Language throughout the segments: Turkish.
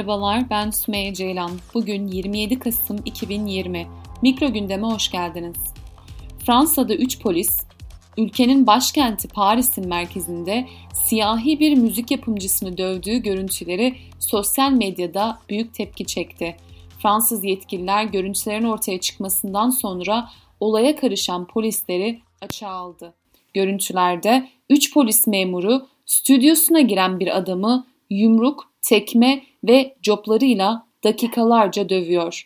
Merhabalar ben Sümeyye Ceylan. Bugün 27 Kasım 2020. Mikro gündeme hoş geldiniz. Fransa'da 3 polis, ülkenin başkenti Paris'in merkezinde siyahi bir müzik yapımcısını dövdüğü görüntüleri sosyal medyada büyük tepki çekti. Fransız yetkililer görüntülerin ortaya çıkmasından sonra olaya karışan polisleri açığa aldı. Görüntülerde 3 polis memuru stüdyosuna giren bir adamı yumruk, tekme ve coplarıyla dakikalarca dövüyor.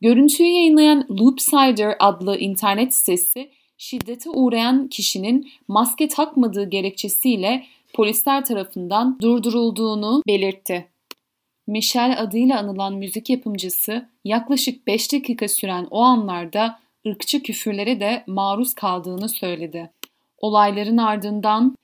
Görüntüyü yayınlayan Loopsider adlı internet sitesi şiddete uğrayan kişinin maske takmadığı gerekçesiyle polisler tarafından durdurulduğunu belirtti. Michel adıyla anılan müzik yapımcısı yaklaşık 5 dakika süren o anlarda ırkçı küfürlere de maruz kaldığını söyledi. Olayların ardından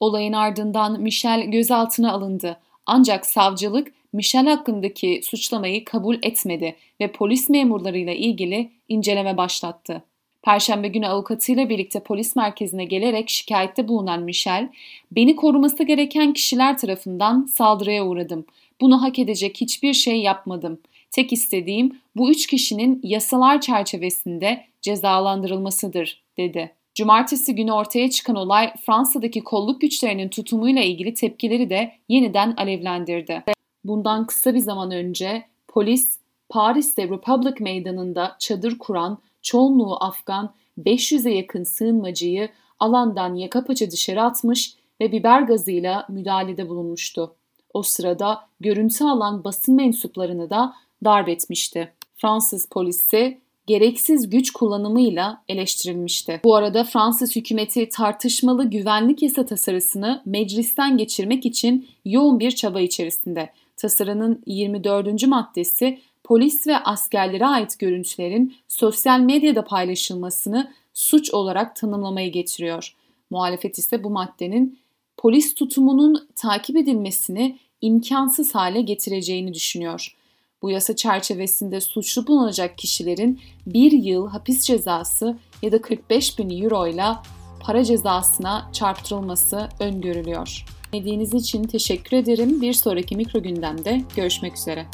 olayın ardından Michel gözaltına alındı. Ancak savcılık Michel hakkındaki suçlamayı kabul etmedi ve polis memurlarıyla ilgili inceleme başlattı. Perşembe günü avukatıyla birlikte polis merkezine gelerek şikayette bulunan Michel, beni koruması gereken kişiler tarafından saldırıya uğradım. Bunu hak edecek hiçbir şey yapmadım. Tek istediğim bu üç kişinin yasalar çerçevesinde cezalandırılmasıdır, dedi. Cumartesi günü ortaya çıkan olay Fransa'daki kolluk güçlerinin tutumuyla ilgili tepkileri de yeniden alevlendirdi. Bundan kısa bir zaman önce polis Paris'te Republic Meydanı'nda çadır kuran çoğunluğu Afgan 500'e yakın sığınmacıyı alandan yaka paça dışarı atmış ve biber gazıyla müdahalede bulunmuştu. O sırada görüntü alan basın mensuplarını da darp etmişti. Fransız polisi gereksiz güç kullanımıyla eleştirilmişti. Bu arada Fransız hükümeti tartışmalı güvenlik yasa tasarısını meclisten geçirmek için yoğun bir çaba içerisinde. Tasarının 24. maddesi polis ve askerlere ait görüntülerin sosyal medyada paylaşılmasını suç olarak tanımlamayı getiriyor. Muhalefet ise bu maddenin polis tutumunun takip edilmesini imkansız hale getireceğini düşünüyor. Bu yasa çerçevesinde suçlu bulunacak kişilerin bir yıl hapis cezası ya da 45 bin euro ile para cezasına çarptırılması öngörülüyor. Dinlediğiniz için teşekkür ederim. Bir sonraki mikro gündemde görüşmek üzere.